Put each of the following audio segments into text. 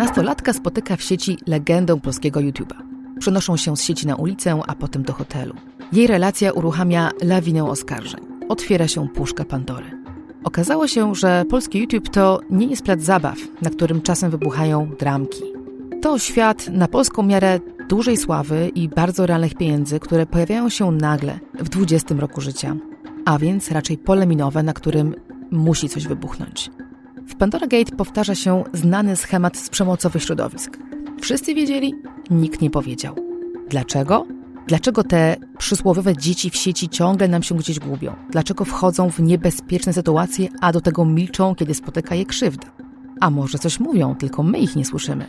Nastolatka spotyka w sieci legendę polskiego YouTube'a. Przenoszą się z sieci na ulicę, a potem do hotelu. Jej relacja uruchamia lawinę oskarżeń. Otwiera się puszka Pandory. Okazało się, że polski YouTube to nie jest plac zabaw, na którym czasem wybuchają dramki. To świat na polską miarę dużej sławy i bardzo realnych pieniędzy, które pojawiają się nagle w 20 roku życia, a więc raczej pole minowe, na którym musi coś wybuchnąć. W Pandora Gate powtarza się znany schemat z przemocowych środowisk. Wszyscy wiedzieli, nikt nie powiedział. Dlaczego? Dlaczego te przysłowiowe dzieci w sieci ciągle nam się gdzieś gubią? Dlaczego wchodzą w niebezpieczne sytuacje, a do tego milczą, kiedy spotyka je krzywda? A może coś mówią, tylko my ich nie słyszymy?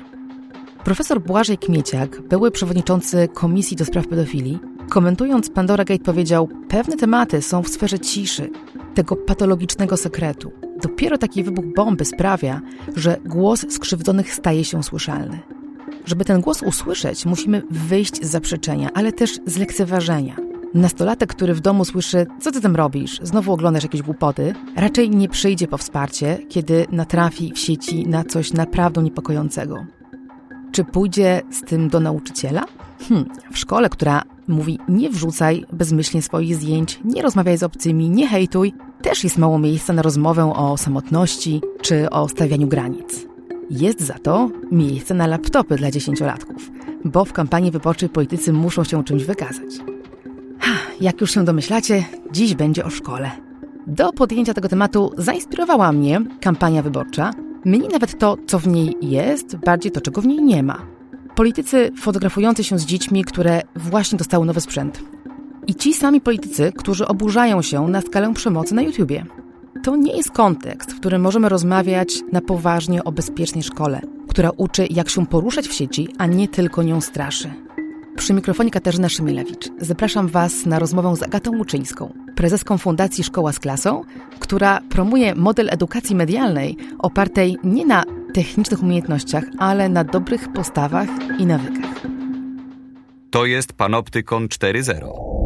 Profesor Błażej Kmieciak, były przewodniczący Komisji do Spraw Pedofilii, komentując Pandora Gate powiedział, pewne tematy są w sferze ciszy, tego patologicznego sekretu. Dopiero taki wybuch bomby sprawia, że głos skrzywdzonych staje się słyszalny. Żeby ten głos usłyszeć, musimy wyjść z zaprzeczenia, ale też z lekceważenia. Nastolatek, który w domu słyszy, co ty tam robisz, znowu oglądasz jakieś głupoty, raczej nie przyjdzie po wsparcie, kiedy natrafi w sieci na coś naprawdę niepokojącego. Czy pójdzie z tym do nauczyciela? Hmm, w szkole, która mówi nie wrzucaj bezmyślnie swoich zdjęć, nie rozmawiaj z obcymi, nie hejtuj, też jest mało miejsca na rozmowę o samotności czy o stawianiu granic. Jest za to miejsce na laptopy dla dziesięciolatków, bo w kampanii wyborczej politycy muszą się czymś wykazać. Ha, jak już się domyślacie, dziś będzie o szkole. Do podjęcia tego tematu zainspirowała mnie kampania wyborcza. Mnie nawet to, co w niej jest, bardziej to, czego w niej nie ma. Politycy fotografujący się z dziećmi, które właśnie dostały nowy sprzęt. I ci sami politycy, którzy oburzają się na skalę przemocy na YouTubie. To nie jest kontekst, w którym możemy rozmawiać na poważnie o bezpiecznej szkole, która uczy, jak się poruszać w sieci, a nie tylko nią straszy. Przy mikrofonie Katarzyna Szymielewicz. Zapraszam Was na rozmowę z Agatą Łuczyńską, prezeską Fundacji Szkoła z Klasą, która promuje model edukacji medialnej opartej nie na technicznych umiejętnościach, ale na dobrych postawach i nawykach. To jest Panoptykon 4.0.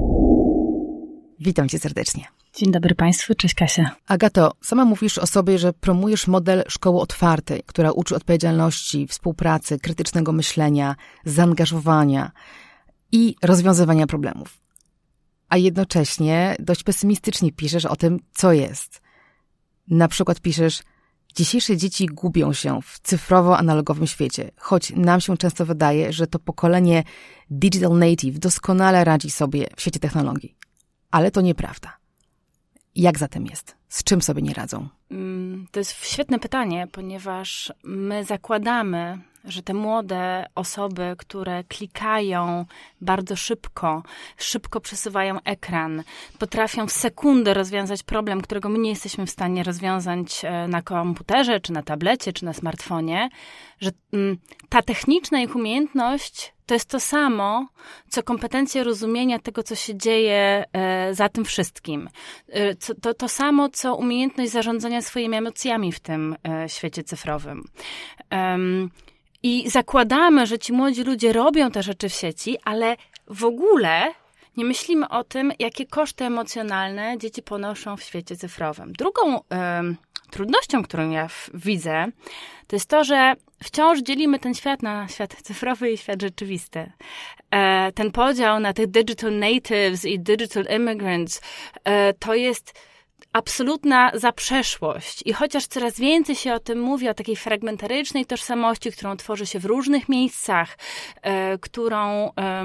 Witam Cię serdecznie. Dzień dobry Państwu, cześć Kasia. Agato, sama mówisz o sobie, że promujesz model szkoły otwartej, która uczy odpowiedzialności, współpracy, krytycznego myślenia, zaangażowania i rozwiązywania problemów. A jednocześnie dość pesymistycznie piszesz o tym, co jest. Na przykład piszesz, Dzisiejsze dzieci gubią się w cyfrowo-analogowym świecie, choć nam się często wydaje, że to pokolenie digital native doskonale radzi sobie w świecie technologii. Ale to nieprawda. Jak zatem jest? Z czym sobie nie radzą? Mm, to jest świetne pytanie, ponieważ my zakładamy, że te młode osoby, które klikają bardzo szybko, szybko przesuwają ekran, potrafią w sekundę rozwiązać problem, którego my nie jesteśmy w stanie rozwiązać e, na komputerze, czy na tablecie, czy na smartfonie, że mm, ta techniczna ich umiejętność to jest to samo, co kompetencja rozumienia tego, co się dzieje e, za tym wszystkim. E, to, to samo, co umiejętność zarządzania swoimi emocjami w tym świecie cyfrowym. I zakładamy, że ci młodzi ludzie robią te rzeczy w sieci, ale w ogóle nie myślimy o tym, jakie koszty emocjonalne dzieci ponoszą w świecie cyfrowym. Drugą trudnością, którą ja widzę, to jest to, że wciąż dzielimy ten świat na świat cyfrowy i świat rzeczywisty. E, ten podział na tych digital natives i digital immigrants e, to jest absolutna zaprzeszłość. I chociaż coraz więcej się o tym mówi, o takiej fragmentarycznej tożsamości, którą tworzy się w różnych miejscach, e, którą e,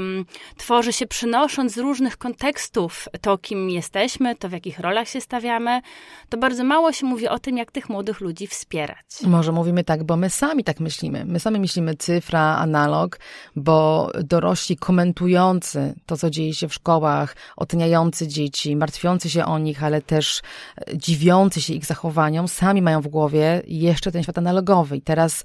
tworzy się przynosząc z różnych kontekstów to, kim jesteśmy, to w jakich rolach się stawiamy, to bardzo mało się mówi o tym, jak tych młodych ludzi wspierać. Może mówimy tak, bo my sami tak myślimy. My sami myślimy cyfra, analog, bo dorośli komentujący to, co dzieje się w szkołach, oceniający dzieci, martwiący się o nich, ale też dziwiący się ich zachowaniom, sami mają w głowie jeszcze ten świat analogowy. I teraz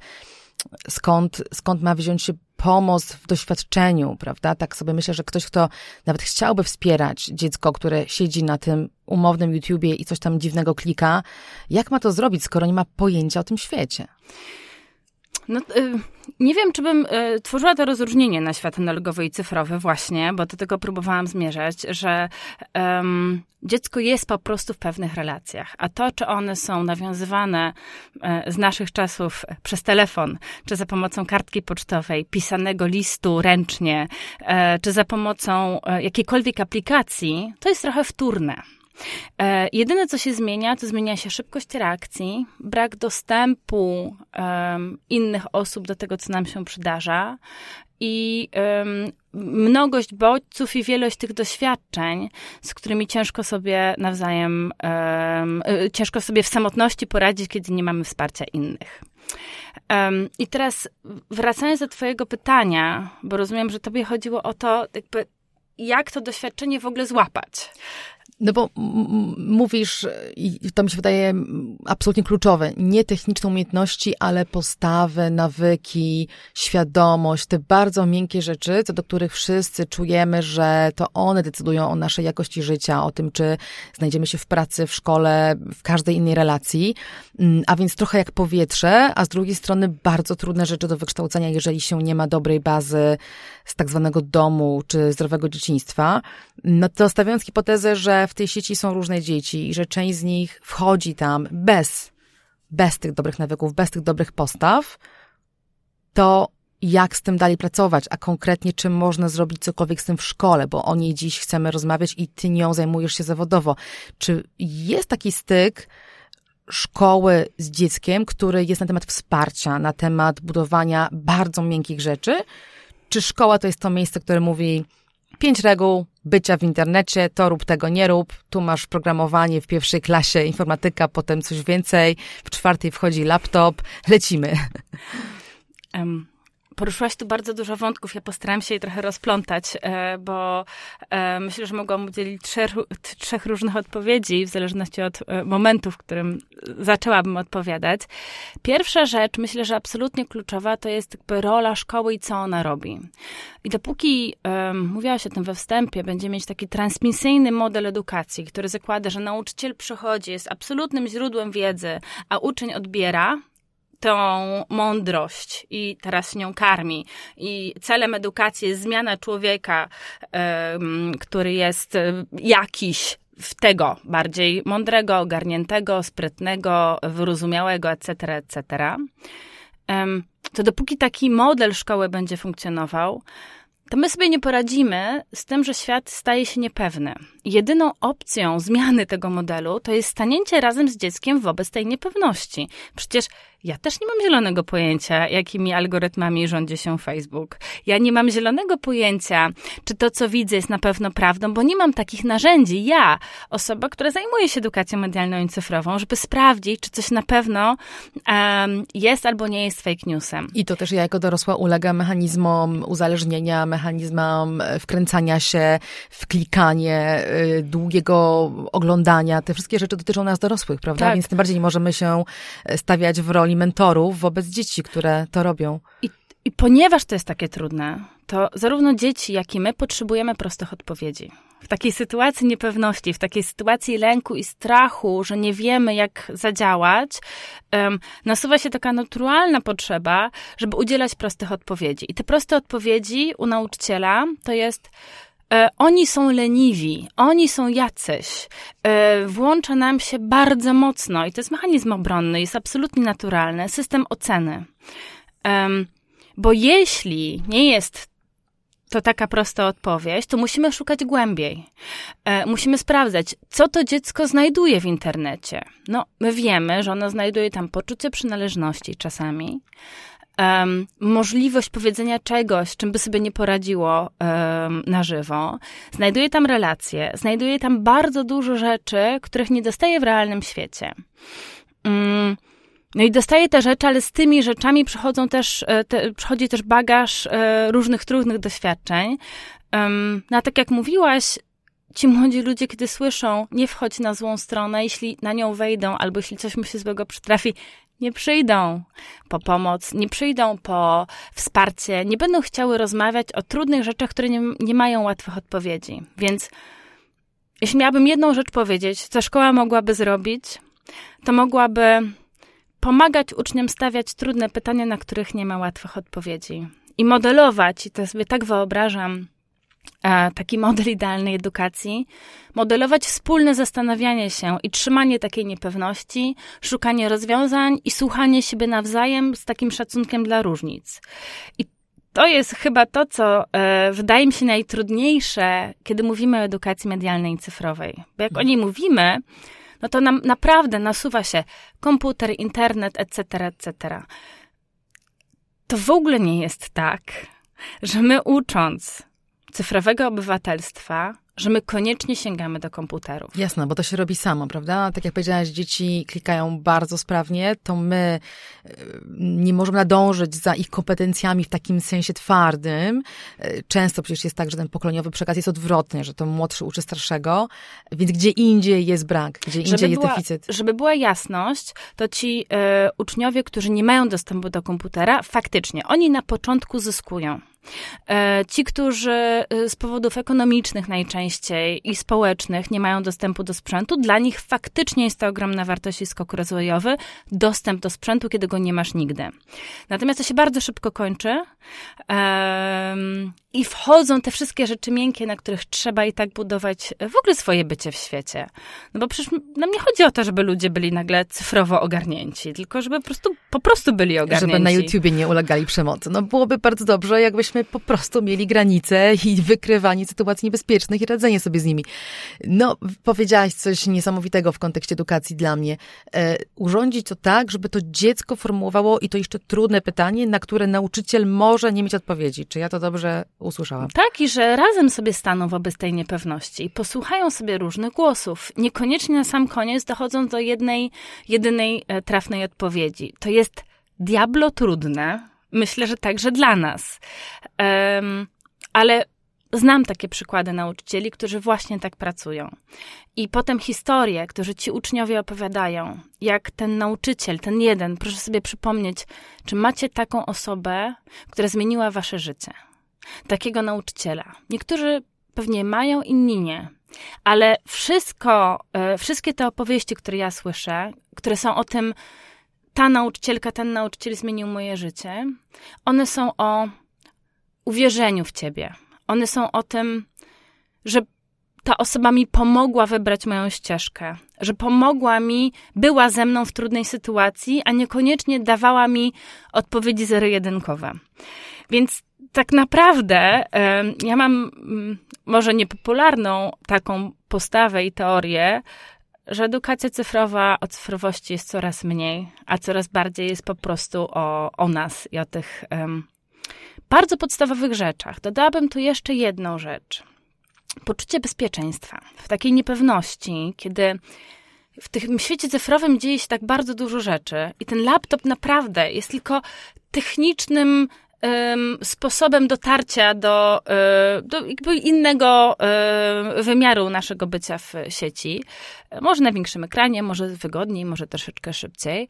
skąd, skąd ma wziąć się pomoc w doświadczeniu, prawda? Tak sobie myślę, że ktoś, kto nawet chciałby wspierać dziecko, które siedzi na tym umownym YouTubie i coś tam dziwnego klika, jak ma to zrobić, skoro nie ma pojęcia o tym świecie? No, y, nie wiem, czy bym y, tworzyła to rozróżnienie na świat analogowy i cyfrowy właśnie, bo do tego próbowałam zmierzać, że dziecko jest po prostu w pewnych relacjach, a to, czy one są nawiązywane y, z naszych czasów przez telefon, czy za pomocą kartki pocztowej, pisanego listu ręcznie, y, czy za pomocą jakiejkolwiek aplikacji, to jest trochę wtórne. E, jedyne, co się zmienia, to zmienia się szybkość reakcji, brak dostępu innych osób do tego, co nam się przydarza i mnogość bodźców i wielość tych doświadczeń, z którymi ciężko sobie nawzajem, um, ciężko sobie w samotności poradzić, kiedy nie mamy wsparcia innych. I teraz wracając do Twojego pytania, bo rozumiem, że Tobie chodziło o to, jakby jak to doświadczenie w ogóle złapać. No bo mówisz, i to mi się wydaje absolutnie kluczowe, nie techniczne umiejętności, ale postawy, nawyki, świadomość, te bardzo miękkie rzeczy, co do których wszyscy czujemy, że to one decydują o naszej jakości życia, o tym, czy znajdziemy się w pracy, w szkole, w każdej innej relacji. Mm, a więc trochę jak powietrze, a z drugiej strony bardzo trudne rzeczy do wykształcenia, jeżeli się nie ma dobrej bazy z tak zwanego domu czy zdrowego dzieciństwa. No to stawiając hipotezę, że w tej sieci są różne dzieci i że część z nich wchodzi tam bez, bez tych dobrych nawyków, bez tych dobrych postaw, to jak z tym dalej pracować, a konkretnie czym można zrobić cokolwiek z tym w szkole, bo o niej dziś chcemy rozmawiać i ty nią zajmujesz się zawodowo. Czy jest taki styk szkoły z dzieckiem, który jest na temat wsparcia, na temat budowania bardzo miękkich rzeczy? Czy szkoła to jest to miejsce, które mówi, Pięć reguł bycia w internecie, to rób tego, nie rób. Tu masz programowanie w pierwszej klasie, informatyka, potem coś więcej. W czwartej wchodzi laptop. Lecimy. Um, Poruszyłaś tu bardzo dużo wątków. Ja postaram się je trochę rozplątać, e, bo e, myślę, że mogłam udzielić trzech, trzech różnych odpowiedzi, w zależności od e, momentu, w którym zaczęłabym odpowiadać. Pierwsza rzecz, myślę, że absolutnie kluczowa, to jest rola szkoły i co ona robi. I dopóki, um, mówiłaś o tym we wstępie, będzie mieć taki transmisyjny model edukacji, który zakłada, że nauczyciel przychodzi, jest absolutnym źródłem wiedzy, a uczeń odbiera, tą mądrość i teraz nią karmi. I celem edukacji jest zmiana człowieka, który jest jakiś w tego bardziej mądrego, ogarniętego, sprytnego, wyrozumiałego, etc., etc., to dopóki taki model szkoły będzie funkcjonował, to my sobie nie poradzimy z tym, że świat staje się niepewny. Jedyną opcją zmiany tego modelu to jest stanięcie razem z dzieckiem wobec tej niepewności. Przecież ja też nie mam zielonego pojęcia, jakimi algorytmami rządzi się Facebook. Ja nie mam zielonego pojęcia, czy to, co widzę, jest na pewno prawdą, bo nie mam takich narzędzi. Ja, osoba, która zajmuje się edukacją medialną i cyfrową, żeby sprawdzić, czy coś na pewno um, jest albo nie jest fake newsem. I to też ja jako dorosła ulega mechanizmom uzależnienia, mechanizmom e, wkręcania się w klikanie, y, długiego oglądania. Te wszystkie rzeczy dotyczą nas dorosłych, prawda? Tak. Więc tym bardziej nie możemy się e, stawiać w roli mentorów wobec dzieci, które to robią. I, I ponieważ to jest takie trudne, to zarówno dzieci, jak i my potrzebujemy prostych odpowiedzi. W takiej sytuacji niepewności, w takiej sytuacji lęku i strachu, że nie wiemy, jak zadziałać, um, nasuwa się taka naturalna potrzeba, żeby udzielać prostych odpowiedzi. I te proste odpowiedzi u nauczyciela to jest oni są leniwi, oni są jacyś. E, włącza nam się bardzo mocno, i to jest mechanizm obronny, jest absolutnie naturalny, system oceny. Bo jeśli nie jest to taka prosta odpowiedź, to musimy szukać głębiej. E, musimy sprawdzać, co to dziecko znajduje w internecie. No, my wiemy, że ono znajduje tam poczucie przynależności czasami, um, możliwość powiedzenia czegoś, czym by sobie nie poradziło um, na żywo. Znajduje tam relacje, znajduje tam bardzo dużo rzeczy, których nie dostaje w realnym świecie. Um, no i dostaje te rzeczy, ale z tymi rzeczami przychodzą też, e, te, przychodzi też bagaż e, różnych trudnych doświadczeń. Um, no a tak jak mówiłaś, ci młodzi ludzie, kiedy słyszą, nie wchodź na złą stronę, jeśli na nią wejdą, albo jeśli coś mu się złego przytrafi, nie przyjdą po pomoc, nie przyjdą po wsparcie, nie będą chciały rozmawiać o trudnych rzeczach, które nie, nie mają łatwych odpowiedzi. Więc jeśli miałabym jedną rzecz powiedzieć, co szkoła mogłaby zrobić, to mogłaby pomagać uczniom stawiać trudne pytania, na których nie ma łatwych odpowiedzi. I modelować, i to sobie tak wyobrażam, taki model idealnej edukacji, modelować wspólne zastanawianie się i trzymanie takiej niepewności, szukanie rozwiązań i słuchanie siebie nawzajem z takim szacunkiem dla różnic. I to jest chyba to, co e, wydaje mi się najtrudniejsze, kiedy mówimy o edukacji medialnej i cyfrowej. Bo jak o niej mówimy, no to nam naprawdę nasuwa się komputer, internet, etc., etc. To w ogóle nie jest tak, że my ucząc cyfrowego obywatelstwa, że my koniecznie sięgamy do komputerów. Jasne, bo to się robi samo, prawda? Tak jak powiedziałaś, dzieci klikają bardzo sprawnie, to my e, nie możemy nadążyć za ich kompetencjami w takim sensie twardym. E, często przecież jest tak, że ten pokoleniowy przekaz jest odwrotny, że to młodszy uczy starszego, więc gdzie indziej jest brak, gdzie indziej żeby jest była, deficyt. Żeby była jasność, to ci y, uczniowie, którzy nie mają dostępu do komputera, faktycznie, oni na początku zyskują. E, ci, którzy e, z powodów ekonomicznych najczęściej i społecznych nie mają dostępu do sprzętu, dla nich faktycznie jest to ogromna wartość i skok rozwojowy, dostęp do sprzętu, kiedy go nie masz nigdy. Natomiast to się bardzo szybko kończy i wchodzą te wszystkie rzeczy miękkie, na których trzeba i tak budować w ogóle swoje bycie w świecie. No bo przecież nam nie chodzi o to, żeby ludzie byli nagle cyfrowo ogarnięci, tylko żeby po prostu, po prostu byli ogarnięci. Żeby na YouTubie nie ulegali przemocy. No byłoby bardzo dobrze, jakbyśmy po prostu mieli granice i wykrywanie sytuacji niebezpiecznych i radzenie sobie z nimi. No, powiedziałaś coś niesamowitego w kontekście edukacji dla mnie. E, urządzić to tak, żeby to dziecko formułowało i to jeszcze trudne pytanie, na które nauczyciel może nie mieć odpowiedzi. Czy ja to dobrze usłyszałam. Tak, i że razem sobie staną wobec tej niepewności i posłuchają sobie różnych głosów. Niekoniecznie na sam koniec dochodzą do jednej, jedynej e, trafnej odpowiedzi. To jest diablo trudne. Myślę, że także dla nas. Um, ale Znam takie przykłady nauczycieli, którzy właśnie tak pracują. I potem historie, które ci uczniowie opowiadają, jak ten nauczyciel, ten jeden, proszę sobie przypomnieć, czy macie taką osobę, która zmieniła wasze życie takiego nauczyciela. Niektórzy pewnie mają, inni nie. Ale wszystko, e, wszystkie te opowieści, które ja słyszę, które są o tym, ta nauczycielka, ten nauczyciel zmienił moje życie, one są o uwierzeniu w ciebie. One są o tym, że ta osoba mi pomogła wybrać moją ścieżkę, że pomogła mi, była ze mną w trudnej sytuacji, a niekoniecznie dawała mi odpowiedzi zero-jedynkowe. Więc tak naprawdę ja mam mm, może niepopularną taką postawę i teorię, że edukacja cyfrowa o cyfrowości jest coraz mniej, a coraz bardziej jest po prostu o, o nas i o tych um, bardzo podstawowych rzeczach. Dodałabym tu jeszcze jedną rzecz. Poczucie bezpieczeństwa. W takiej niepewności, kiedy w tym świecie cyfrowym dzieje się tak bardzo dużo rzeczy i ten laptop naprawdę jest tylko technicznym sposobem dotarcia do, e, do jakby innego e, wymiaru naszego bycia w sieci. Może na większym ekranie, może wygodniej, może troszeczkę szybciej.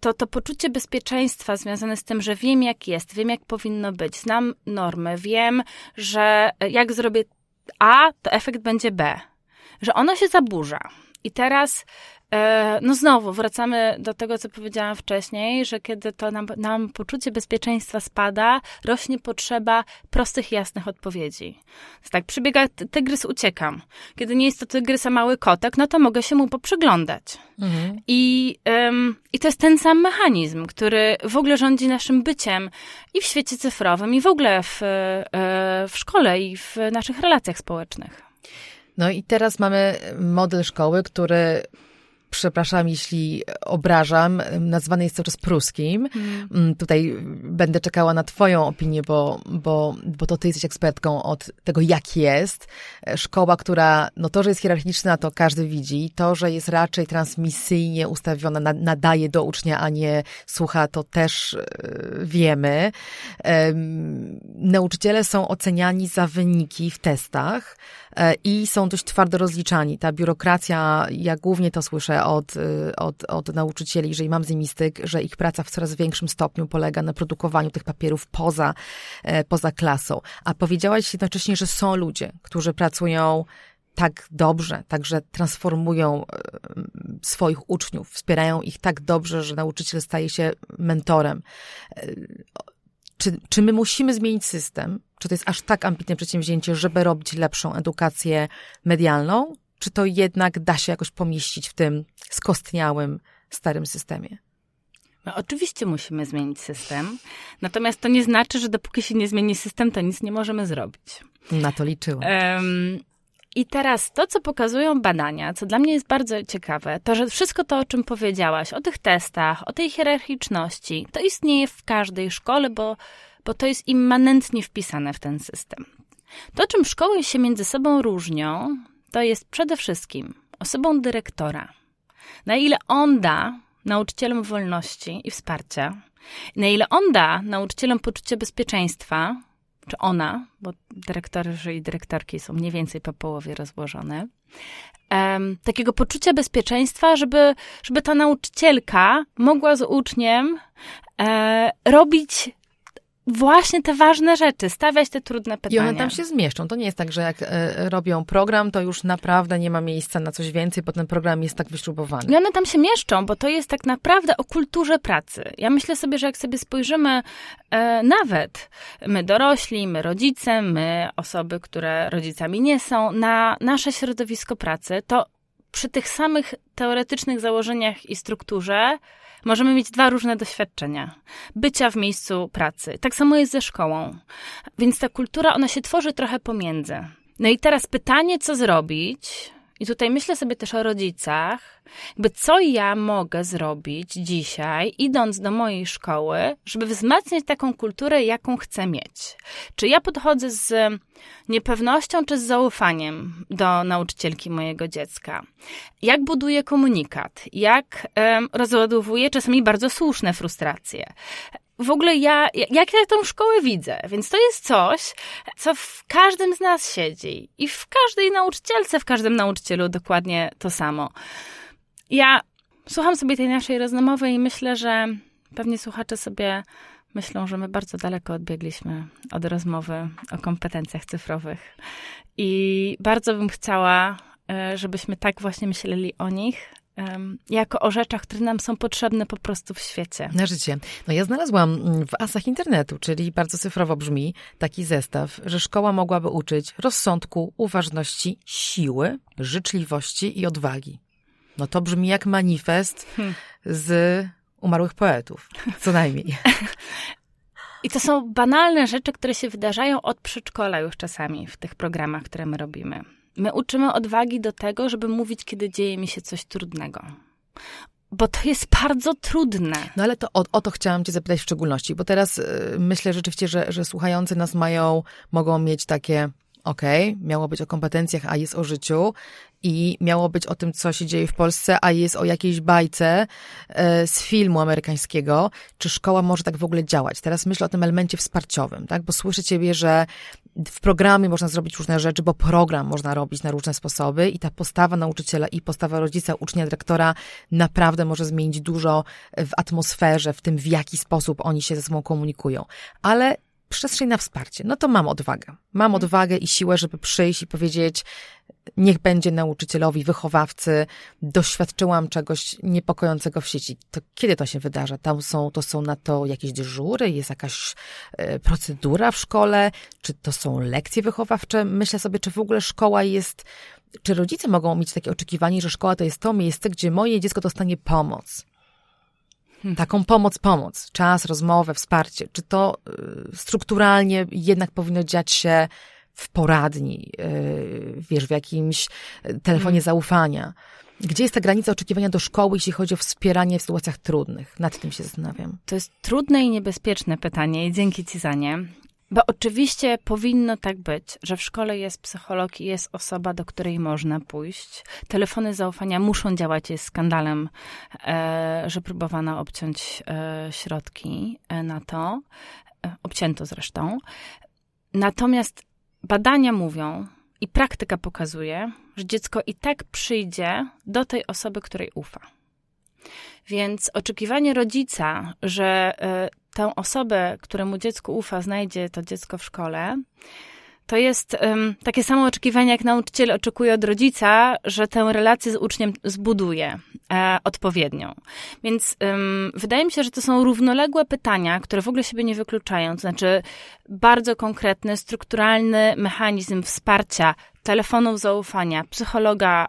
To to poczucie bezpieczeństwa związane z tym, że wiem jak jest, wiem jak powinno być, znam normy, wiem, że jak zrobię A, to efekt będzie B. Że ono się zaburza. I teraz no znowu, wracamy do tego, co powiedziałam wcześniej, że kiedy to nam, nam poczucie bezpieczeństwa spada, rośnie potrzeba prostych, jasnych odpowiedzi. Więc tak, przybiega tygrys, uciekam. Kiedy nie jest to tygrys, a mały kotek, no to mogę się mu poprzyglądać. Mhm. I, um, I to jest ten sam mechanizm, który w ogóle rządzi naszym byciem i w świecie cyfrowym, i w ogóle w, e, w szkole, i w naszych relacjach społecznych. No i teraz mamy model szkoły, który przepraszam, jeśli obrażam, nazwany jest cały czas pruskim. Mm. Tutaj będę czekała na Twoją opinię, bo, bo, bo to Ty jesteś ekspertką od tego, jak jest. Szkoła, która, no to, że jest hierarchiczna, to każdy widzi. To, że jest raczej transmisyjnie ustawiona, nadaje do ucznia, a nie słucha, to też e, wiemy. Nauczyciele są oceniani za wyniki w testach e, i są dość twardo rozliczani. Ta biurokracja, ja głównie to słyszę od, y, od, od nauczycieli, jeżeli mam z nimi styk, że ich praca w coraz większym stopniu polega na produkowaniu tych papierów poza, e, poza klasą. A powiedziałaś jednocześnie, że są ludzie, którzy pracują tak dobrze, także transformują e, swoich uczniów, wspierają ich tak dobrze, że nauczyciel staje się mentorem. E, czy, czy my musimy zmienić system? Czy to jest aż tak ambitne przedsięwzięcie, żeby robić lepszą edukację medialną? Czy to jednak da się jakoś pomieścić w tym skostniałym, starym systemie? No, oczywiście musimy zmienić system, natomiast to nie znaczy, że dopóki się nie zmieni system, to nic nie możemy zrobić. Na to liczyłam. Um, i teraz to, co pokazują badania, co dla mnie jest bardzo ciekawe, to że wszystko to, o czym powiedziałaś, o tych testach, o tej hierarchiczności, to istnieje w każdej szkole, bo, bo to jest immanentnie wpisane w ten system. To, czym szkoły się między sobą różnią, to jest przede wszystkim osobą dyrektora. Na ile on da nauczycielom wolności i wsparcia, na ile on da nauczycielom poczucie bezpieczeństwa, czy ona, bo dyrektorzy i dyrektorki są mniej więcej po połowie rozłożone, um, takiego poczucia bezpieczeństwa, żeby, żeby ta nauczycielka mogła z uczniem e, robić właśnie te ważne rzeczy, stawiać te trudne pytania. I one tam się zmieszczą. To nie jest tak, że jak e, robią program, to już naprawdę nie ma miejsca na coś więcej, bo ten program jest tak wyśrubowany. I one tam się mieszczą, bo to jest tak naprawdę o kulturze pracy. Ja myślę sobie, że jak sobie spojrzymy e, nawet my dorośli, my rodzice, my osoby, które rodzicami nie są, na nasze środowisko pracy, to przy tych samych teoretycznych założeniach i strukturze możemy mieć dwa różne doświadczenia. Bycia w miejscu pracy. Tak samo jest ze szkołą. Więc ta kultura, ona się tworzy trochę pomiędzy. No i teraz pytanie, co zrobić, i tutaj myślę sobie też o rodzicach, jakby co ja mogę zrobić dzisiaj, idąc do mojej szkoły, żeby wzmacniać taką kulturę, jaką chcę mieć. Czy ja podchodzę z niepewnością, czy z zaufaniem do nauczycielki mojego dziecka? Jak buduję komunikat? Jak um, rozładowuję czasami bardzo słuszne frustracje? W ogóle ja, jak ja tą szkołę widzę. Więc to jest coś, co w każdym z nas siedzi. I w każdej nauczycielce, w każdym nauczycielu dokładnie to samo. Ja słucham sobie tej naszej rozmowy i myślę, że pewnie słuchacze sobie myślą, że my bardzo daleko odbiegliśmy od rozmowy o kompetencjach cyfrowych. I bardzo bym chciała, e, żebyśmy tak właśnie myśleli o nich, jako o rzeczach, które nam są potrzebne po prostu w świecie. Na życie. No ja znalazłam w asach internetu, czyli bardzo cyfrowo brzmi taki zestaw, że szkoła mogłaby uczyć rozsądku, uważności, siły, życzliwości i odwagi. No to brzmi jak manifest hmm. z umarłych poetów, co najmniej. I to są banalne rzeczy, które się wydarzają od przedszkola już czasami w tych programach, które my robimy. My uczymy odwagi do tego, żeby mówić, kiedy dzieje mi się coś trudnego. Bo to jest bardzo trudne. No ale to o, o to chciałam Cię zapytać w szczególności, bo teraz y, myślę rzeczywiście, że, że słuchający nas mają, mogą mieć takie okej, okay, miało być o kompetencjach, a jest o życiu i miało być o tym, co się dzieje w Polsce, a jest o jakiejś bajce e, z filmu amerykańskiego, czy szkoła może tak w ogóle działać. Teraz myślę o tym elemencie wsparciowym, tak? Bo słyszę ciebie, że w programie można zrobić różne rzeczy, bo program można robić na różne sposoby i ta postawa nauczyciela i postawa rodzica, ucznia, dyrektora naprawdę może zmienić dużo w atmosferze, w tym w jaki sposób oni się ze sobą komunikują. Ale przestrzeń na wsparcie. No to mam odwagę. Mam mhm. odwagę i siłę, żeby przyjść i powiedzieć, niech będzie nauczycielowi, wychowawcy, doświadczyłam czegoś niepokojącego w sieci. To kiedy to się wydarza? Tam są, to są na to jakieś dyżury, jest jakaś e, procedura w szkole, czy to są lekcje wychowawcze? Myślę sobie, czy w ogóle szkoła jest, czy rodzice mogą mieć takie oczekiwanie, że szkoła to jest to miejsce, gdzie moje dziecko dostanie pomoc. Taką pomoc, pomoc, czas, rozmowę, wsparcie, czy to y, strukturalnie jednak powinno dziać się w poradni, y, wiesz, w jakimś telefonie hmm. zaufania. Gdzie jest ta granica oczekiwania do szkoły, jeśli chodzi o wspieranie w sytuacjach trudnych? Nad tym się zastanawiam. To jest trudne i niebezpieczne pytanie i dzięki Ci za nie. Bo oczywiście powinno tak być, że w szkole jest psycholog i jest osoba, do której można pójść. Telefony zaufania muszą działać, jest skandalem, e, że próbowano obciąć e, środki e, na to. Obcięto zresztą. Natomiast badania mówią i praktyka pokazuje, że dziecko i tak przyjdzie do tej osoby, której ufa. Więc oczekiwanie rodzica, że tę osobę, któremu dziecko ufa, znajdzie to dziecko w szkole, to jest um, takie samo oczekiwanie, jak nauczyciel oczekuje od rodzica, że tę relację z uczniem zbuduje e, odpowiednią. Więc um, wydaje mi się, że to są równoległe pytania, które w ogóle siebie nie wykluczają. To znaczy bardzo konkretny, strukturalny mechanizm wsparcia telefonów zaufania, psychologa,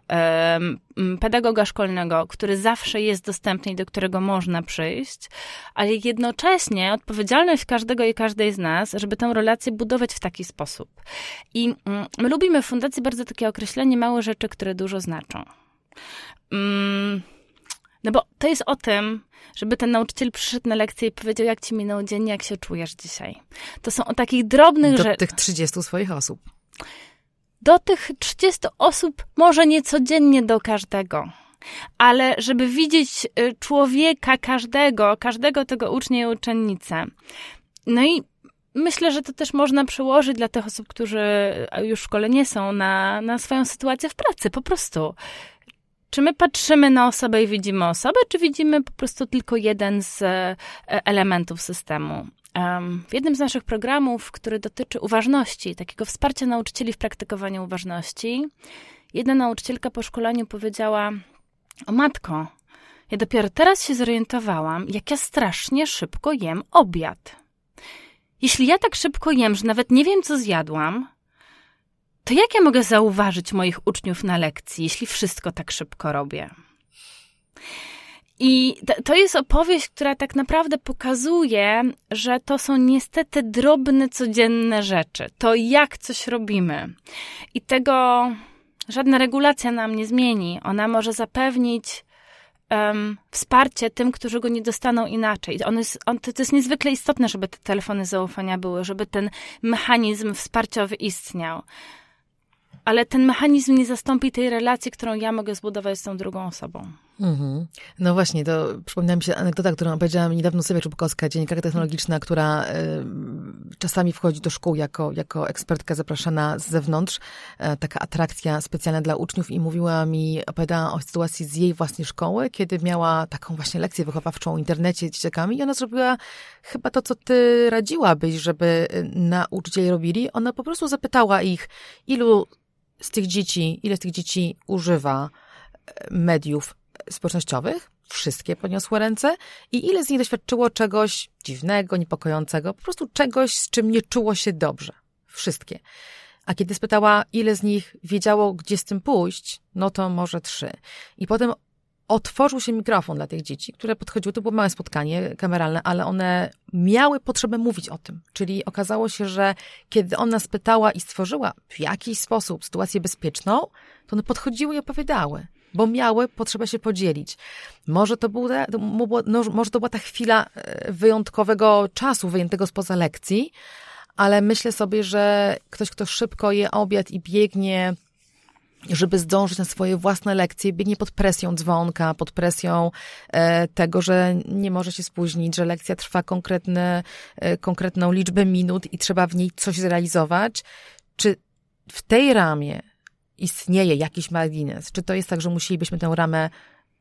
pedagoga szkolnego, który zawsze jest dostępny i do którego można przyjść, ale jednocześnie odpowiedzialność każdego i każdej z nas, żeby tę relację budować w taki sposób. I mm, my lubimy w fundacji bardzo takie określenie małe rzeczy, które dużo znaczą. Mm, no bo to jest o tym, żeby ten nauczyciel przyszedł na lekcję i powiedział, jak ci minął dzień, jak się czujesz dzisiaj. To są o takich drobnych rzeczach. Do tych 30 swoich osób do tych 30 osób, może nie codziennie do każdego. Ale żeby widzieć y, człowieka każdego, każdego tego ucznia i uczennicę. No i myślę, że to też można przełożyć dla tych osób, którzy już w szkole nie są, na, na swoją sytuację w pracy, po prostu. Czy my patrzymy na osobę i widzimy osobę, czy widzimy po prostu tylko jeden z e, elementów systemu? W jednym z naszych programów, który dotyczy uważności, takiego wsparcia nauczycieli w praktykowaniu uważności, jedna nauczycielka po szkoleniu powiedziała: O matko, ja dopiero teraz się zorientowałam, jak ja strasznie szybko jem obiad. Jeśli ja tak szybko jem, że nawet nie wiem, co zjadłam, to jak ja mogę zauważyć moich uczniów na lekcji, jeśli wszystko tak szybko robię? I to jest opowieść, która tak naprawdę pokazuje, że to są niestety drobne, codzienne rzeczy. To jak coś robimy. I tego żadna regulacja nam nie zmieni. Ona może zapewnić um, wsparcie tym, którzy go nie dostaną inaczej. On jest, on, to, to jest niezwykle istotne, żeby te telefony zaufania były, żeby ten mechanizm wsparciowy istniał ale ten mechanizm nie zastąpi tej relacji, którą ja mogę zbudować z tą drugą osobą. Mhm. No właśnie, to przypomniała mi się anegdota, którą opowiedziała mi niedawno Sylwia Czubkowska, dziennikarka technologiczna, która y, czasami wchodzi do szkół jako, jako ekspertka zapraszana z zewnątrz, y, taka atrakcja specjalna dla uczniów i mówiła mi, opowiadała o sytuacji z jej własnej szkoły, kiedy miała taką właśnie lekcję wychowawczą w internecie z dzieciakami i ona zrobiła chyba to, co ty radziłabyś, żeby y, nauczyciele robili. Ona po prostu zapytała ich, ilu z tych dzieci, ile z tych dzieci używa e, mediów społecznościowych? Wszystkie podniosły ręce. I ile z nich doświadczyło czegoś dziwnego, niepokojącego, po prostu czegoś, z czym nie czuło się dobrze? Wszystkie. A kiedy spytała, ile z nich wiedziało, gdzie z tym pójść, no to może trzy. I potem otworzył się mikrofon dla tych dzieci, które podchodziły, to było małe spotkanie kameralne, ale one miały potrzebę mówić o tym. Czyli okazało się, że kiedy ona spytała i stworzyła w jakiś sposób sytuację bezpieczną, to one podchodziły i opowiadały bo miały potrzebę się podzielić. Może to, był, no, może to była ta chwila e, wyjątkowego czasu, wyjętego spoza lekcji, ale myślę sobie, że ktoś, kto szybko je obiad i biegnie żeby zdążyć na swoje własne lekcje, biegnie pod presją dzwonka, pod presją e, tego, że nie może się spóźnić, że lekcja trwa konkretne, e, konkretną liczbę minut i trzeba w niej coś zrealizować. Czy w tej ramie istnieje jakiś margines? Czy to jest tak, że musielibyśmy tę ramę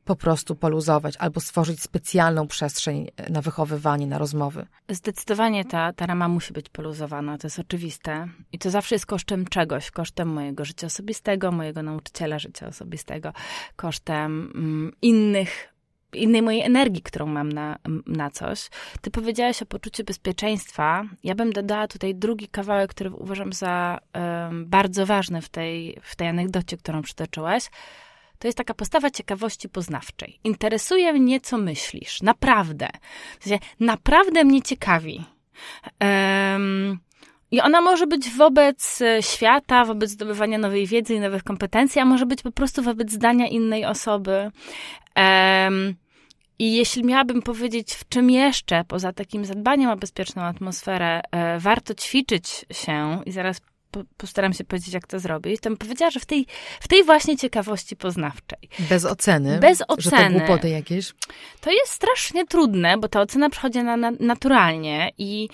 po prostu poluzować albo stworzyć specjalną przestrzeń na wychowywanie, na rozmowy. Zdecydowanie ta, ta rama musi być poluzowana, to jest oczywiste. I to zawsze jest kosztem czegoś, kosztem mojego życia osobistego, mojego nauczyciela życia osobistego, kosztem mm, innych innej mojej energii, którą mam na, na coś. Ty powiedziałaś o poczuciu bezpieczeństwa. Ja bym dodała tutaj drugi kawałek, który uważam za um, bardzo ważny w tej, w tej anegdocie, którą przytoczyłaś to jest taka postawa ciekawości poznawczej. Interesuje mnie, co myślisz. Naprawdę. W sensie, naprawdę mnie ciekawi. Um, i ona może być wobec e, świata, wobec zdobywania nowej wiedzy i nowych kompetencji, a może być po prostu wobec zdania innej osoby. Um, I jeśli miałabym powiedzieć, w czym jeszcze, poza takim zadbaniem o bezpieczną atmosferę, e, warto ćwiczyć się, i zaraz postaram się powiedzieć, jak to zrobić, to bym powiedziała, że w tej, w tej właśnie ciekawości poznawczej. Bez oceny? Bez oceny. Że to głupoty jakieś? To jest strasznie trudne, bo ta ocena przychodzi na, na naturalnie i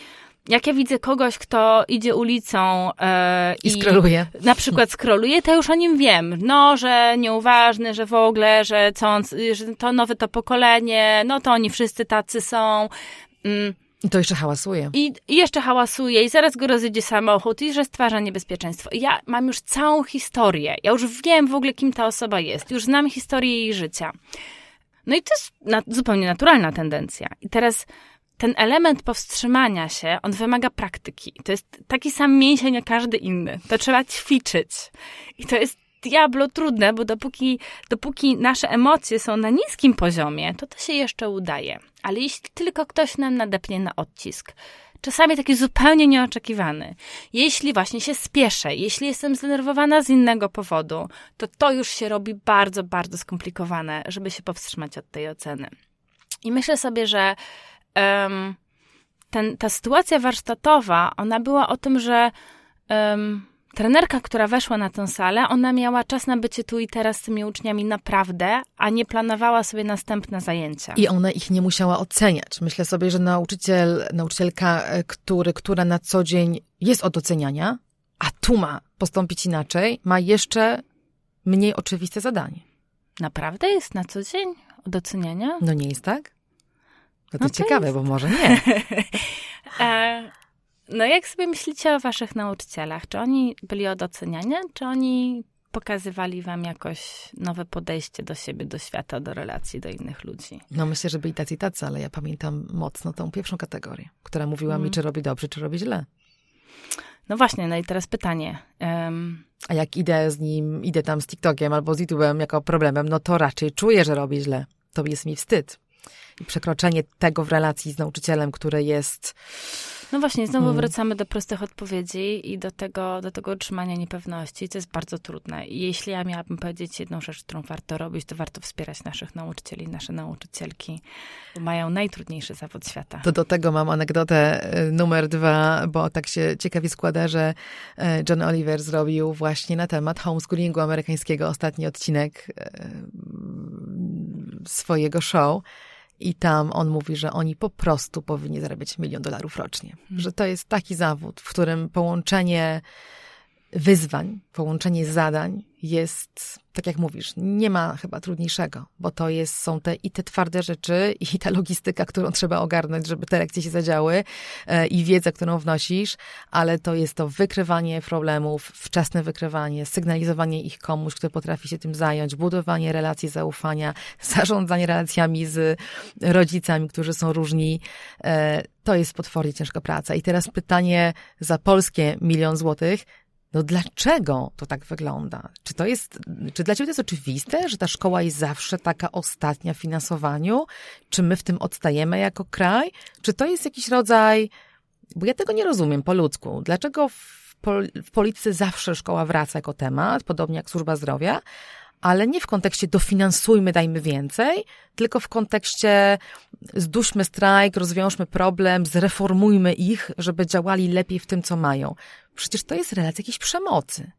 jak ja widzę kogoś, kto idzie ulicą e, i, i skroluje, na przykład skroluje, to już o nim wiem. No, że nieuważny, że w ogóle, że, co on, że to nowe to pokolenie, no to oni wszyscy tacy są. Mm I to jeszcze hałasuje. I, I jeszcze hałasuje, i zaraz go rozjedzie samochód, i że stwarza niebezpieczeństwo. I ja mam już całą historię. Ja już wiem w ogóle, kim ta osoba jest. Już znam historię jej życia. No i to jest na, zupełnie naturalna tendencja. I teraz ten element powstrzymania się, on wymaga praktyki. To jest taki sam mięsień jak każdy inny. To trzeba ćwiczyć. I to jest diablo trudne, bo dopóki, dopóki nasze emocje są na niskim poziomie, to to się jeszcze udaje. Ale jeśli tylko ktoś nam nadepnie na odcisk, czasami taki zupełnie nieoczekiwany, jeśli właśnie się spieszę, jeśli jestem zdenerwowana z innego powodu, to to już się robi bardzo, bardzo skomplikowane, żeby się powstrzymać od tej oceny. I myślę sobie, że um, ten, ta sytuacja warsztatowa, ona była o tym, że um, trenerka, która weszła na tę salę, ona miała czas na bycie tu i teraz z tymi uczniami naprawdę, a nie planowała sobie następne zajęcia. I ona ich nie musiała oceniać. Myślę sobie, że nauczyciel, nauczycielka, e, który, która na co dzień jest od oceniania, a tu ma postąpić inaczej, ma jeszcze mniej oczywiste zadanie. Naprawdę jest na co dzień od oceniania? No nie jest tak? No to, no to ciekawe, jest... bo może nie. e, no jak sobie myślicie o waszych nauczycielach? Czy oni byli od oceniania, czy oni pokazywali wam jakoś nowe podejście do siebie, do świata, do relacji, do innych ludzi? No myślę, że byli tacy tacy, ale ja pamiętam mocno tą pierwszą kategorię, która mówiła mm. mi, czy robi dobrze, czy robi źle. No właśnie, no i teraz pytanie. Um... A jak idę z nim, idę tam z TikTokiem albo z YouTube'em jako problemem, no to raczej czuję, że robię źle. To jest mi wstyd. Przekroczenie tego w relacji z nauczycielem, które jest no właśnie, znowu hmm. wracamy do prostych odpowiedzi i do tego, do tego utrzymania niepewności, co jest bardzo trudne. I jeśli ja miałabym powiedzieć jedną rzecz, którą warto robić, to warto wspierać naszych nauczycieli, nasze nauczycielki, bo mają najtrudniejszy zawód świata. To do tego mam anegdotę e, numer dwa, bo tak się ciekawie składa, że e, John Oliver zrobił właśnie na temat homeschoolingu amerykańskiego ostatni odcinek e, swojego show. I tam on mówi, że oni po prostu powinni zarabiać milion dolarów rocznie. Hmm. Że to jest taki zawód, w którym połączenie wyzwań, połączenie zadań jest, tak jak mówisz, nie ma chyba trudniejszego, bo to jest, są te i te twarde rzeczy, i ta logistyka, którą trzeba ogarnąć, żeby te lekcje się zadziały, e, i wiedza, którą wnosisz, ale to jest to wykrywanie problemów, wczesne wykrywanie, sygnalizowanie ich komuś, kto potrafi się tym zająć, budowanie relacji zaufania, zarządzanie relacjami z rodzicami, którzy są różni. E, to jest potwornie ciężka praca. I teraz pytanie za polskie milion złotych, no dlaczego to tak wygląda? Czy to jest, czy dla ciebie to jest oczywiste, że ta szkoła jest zawsze taka ostatnia w finansowaniu? Czy my w tym odstajemy jako kraj? Czy to jest jakiś rodzaj, bo ja tego nie rozumiem po ludzku. Dlaczego w, pol, w polityce zawsze szkoła wraca jako temat, podobnie jak służba zdrowia, ale nie w kontekście dofinansujmy, dajmy więcej, tylko w kontekście zduśmy strajk, rozwiążmy problem, zreformujmy ich, żeby działali lepiej w tym, co mają. Przecież to jest relacja jakiejś przemocy.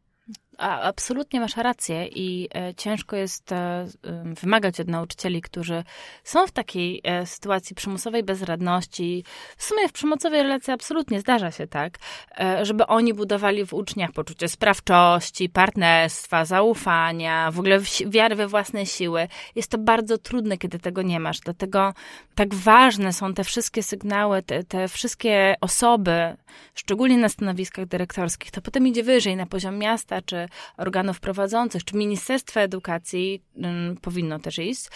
A, absolutnie masz rację i e, ciężko jest e, wymagać od nauczycieli, którzy są w takiej e, sytuacji przymusowej bezradności. W sumie w przemocowej relacji absolutnie zdarza się tak, żeby oni budowali w uczniach poczucie sprawczości, partnerstwa, zaufania, w ogóle wiary we własne siły. Jest to bardzo trudne, kiedy tego nie masz. Dlatego tak ważne są te wszystkie sygnały, te, te wszystkie osoby, szczególnie na stanowiskach dyrektorskich. To potem idzie wyżej na poziom miasta czy organów prowadzących, czy Ministerstwa Edukacji um, powinno też iść.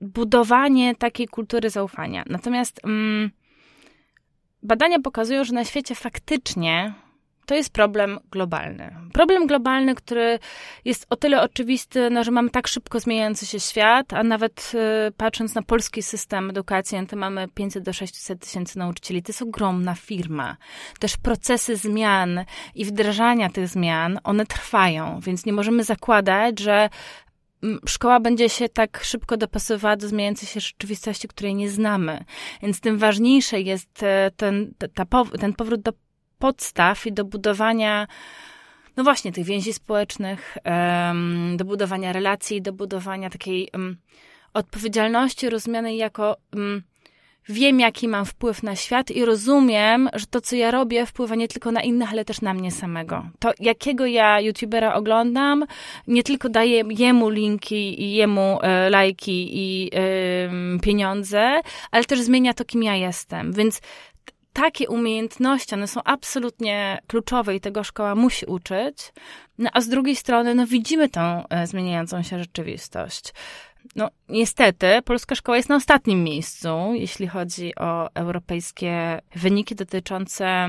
Budowanie takiej kultury zaufania. Natomiast um, badania pokazują, że na świecie faktycznie to jest problem globalny. Problem globalny, który jest o tyle oczywisty, no, że mamy tak szybko zmieniający się świat, a nawet y, patrząc na polski system edukacji, to mamy 500 do 600 tysięcy nauczycieli. To jest ogromna firma. Też procesy zmian i wdrażania tych zmian, one trwają, więc nie możemy zakładać, że szkoła będzie się tak szybko dopasowywała do zmieniającej się rzeczywistości, której nie znamy. Więc tym ważniejsze jest e, ten, ta, ten powrót do podstaw i do budowania, no właśnie, tych więzi społecznych, do budowania relacji, do budowania takiej odpowiedzialności rozumianej jako wiem, jaki mam wpływ na świat i rozumiem, że to, co ja robię, wpływa nie tylko na innych, ale też na mnie samego. To, jakiego ja youtubera oglądam, nie tylko daję jemu linki i jemu e, lajki i e, pieniądze, ale też zmienia to, kim ja jestem. Więc takie umiejętności, one są absolutnie kluczowe i tego szkoła musi uczyć. No, a z drugiej strony, no, widzimy tą e, zmieniającą się rzeczywistość. No, niestety, polska szkoła jest na ostatnim miejscu, jeśli chodzi o europejskie wyniki dotyczące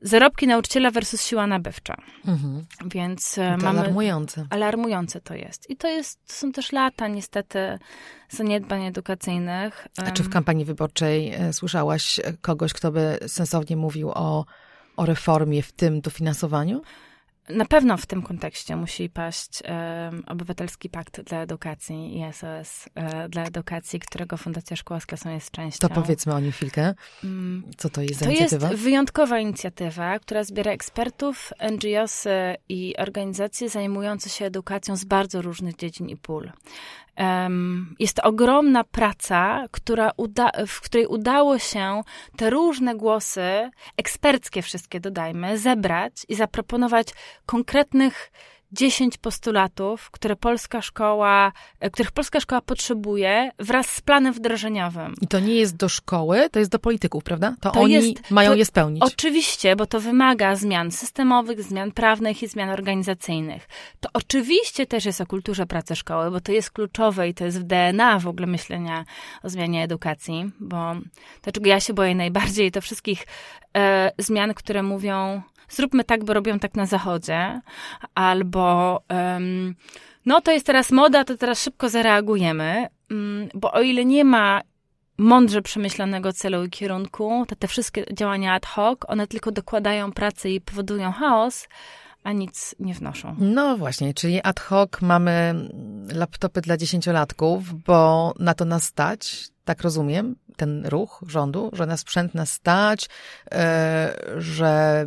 zarobki nauczyciela versus siła nabywcza. Mhm. Więc e, to mamy. Alarmujące. Alarmujące to jest. I to, jest, to są też lata, niestety, zaniedbań edukacyjnych. A czy w kampanii wyborczej e, słyszałaś kogoś, kto by sensownie mówił o, o reformie w tym dofinansowaniu? Na pewno w tym kontekście musi paść um, Obywatelski Pakt dla Edukacji i SOS e, dla Edukacji, którego Fundacja Szkoła z Klasą jest częścią. To powiedzmy o nim chwilkę. Mm. Co to jest za to inicjatywa? To jest wyjątkowa inicjatywa, która zbiera ekspertów, NGOsy i organizacje zajmujące się edukacją z bardzo różnych dziedzin i pól. Jest to ogromna praca, która uda, w której udało się te różne głosy, eksperckie wszystkie dodajmy, zebrać i zaproponować konkretnych 10 postulatów, które polska szkoła, e, których polska szkoła potrzebuje wraz z planem wdrożeniowym. I to nie jest do szkoły, to jest do polityków, prawda? To, to oni jest, mają to, je spełnić. Oczywiście, bo to wymaga zmian systemowych, zmian prawnych i zmian organizacyjnych. To oczywiście też jest o kulturze pracy szkoły, bo to jest kluczowe i to jest w DNA w ogóle myślenia o zmianie edukacji, bo to, czego ja się boję najbardziej, to wszystkich e, zmian, które mówią zróbmy tak, bo robią tak na zachodzie, albo um, no to jest teraz moda, to teraz szybko zareagujemy, um, bo o ile nie ma mądrze przemyślanego celu i kierunku, to te wszystkie działania ad hoc, one tylko dokładają pracy i powodują chaos, a nic nie wnoszą. No właśnie, czyli ad hoc mamy laptopy dla dziesięciolatków, bo na to nas stać, tak rozumiem, ten ruch rządu, że na sprzęt nas stać, e, że